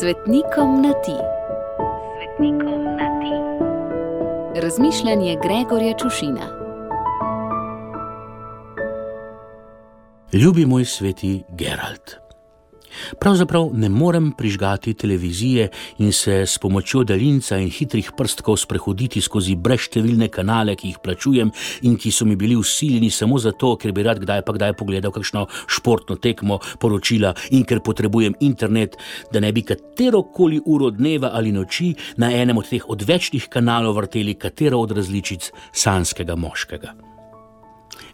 Svetnikom na ti. Svetnikom na ti. Razmišljanje Gregorja Čušina. Ljubi moj sveti Gerald. Pravzaprav ne morem prižgati televizije in se s pomočjo daljinca in hitrih prstkov sprehoditi skozi brezštevilne kanale, ki jih plačujem in ki so mi bili usiljeni samo zato, ker bi rad kdaj pa kdaj pogledal kakšno športno tekmo, poročila in ker potrebujem internet, da ne bi katero koli uro dneva ali noči na enem od teh odvečnih kanalov vrteli katero od različic sanskega moškega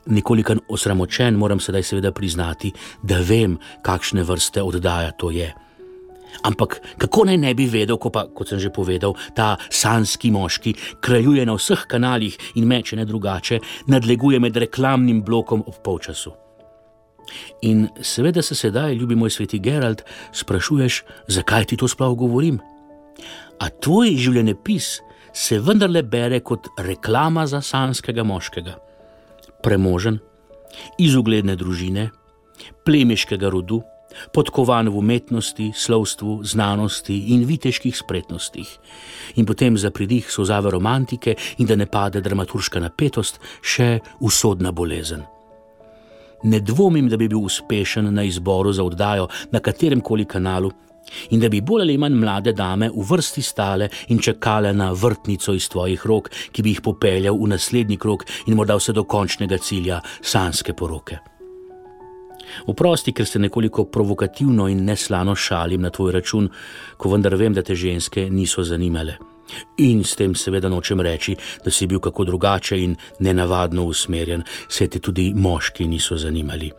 nekoliko osramočen, moram sedaj seveda priznati, da vem, kakšne vrste oddaja to je. Ampak kako naj ne bi vedel, ko pa, kot sem že povedal, ta sanski moški kraljuje na vseh kanalih in meče ne drugače, nadleguje med reklamnim blokom ob polčasu. In seveda se sedaj, ljubi moj sveti Gerald, sprašuješ, zakaj ti to sploh govorim? A tvoj življenjepis se vendarle bere kot reklama za sanskega moškega premožen, iz ugledne družine, plemiškega rodu, podkovan v umetnosti, slovstvu, znanosti in viteških spretnostih, in potem za pridih sozave romantike in da ne pade dramaturška napetost, še usodna bolezen. Ne dvomim, da bi bil uspešen na izboru za oddajo na katerem koli kanalu, in da bi bolj ali manj mlade dame v vrsti stale in čakale na vrtnico iz tvojih rok, ki bi jih popeljal v naslednji krok in morda vse do končnega cilja sanske poroke. Vprosti, ker se nekoliko provokativno in neslano šalim na tvoj račun, ko vendar vem, da te ženske niso zanimale. In s tem seveda nočem reči, da si bil kako drugače in nenavadno usmerjen, se te tudi moški niso zanimali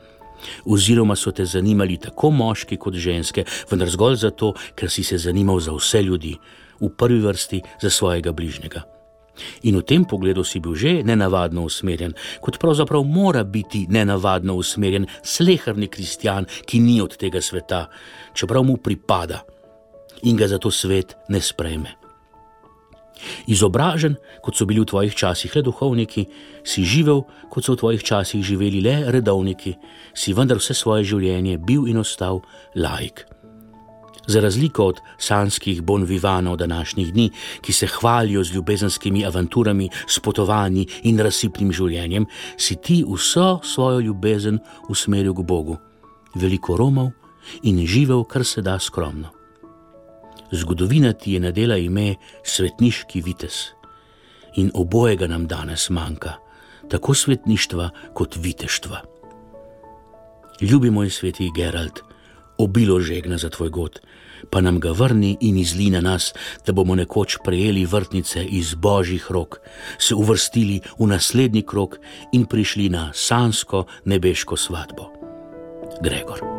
oziroma so te zanimali tako moški kot ženske, vendar zgolj zato, ker si se zanimal za vse ljudi, v prvi vrsti za svojega bližnjega. In v tem pogledu si bil že nenavadno usmerjen, kot pravzaprav mora biti nenavadno usmerjen slehrni kristjan, ki ni od tega sveta, čeprav mu pripada in ga zato svet ne sprejme. Izobražen, kot so bili v tvojih časih le duhovniki, si živel, kot so v tvojih časih živeli le redovniki, si vendar vse svoje življenje bil in ostal laik. Za razliko od sanskih bonvivanov današnjih dni, ki se hvalijo z ljubezenskimi avanturami, s potovanji in razsipnim življenjem, si ti vso svojo ljubezen usmeril k Bogu, veliko romov in živel kar se da skromno zgodovina ti je nadela ime svetniški vites. In obojega nam danes manjka, tako svetništva kot viteštva. Ljubi moj sveti Gerald, obilo žegna za tvoj god, pa nam ga vrni in izli na nas, da bomo nekoč prejeli vrtnice iz božjih rok, se uvrstili v naslednji krok in prišli na sansko nebeško svatbo. Gregor.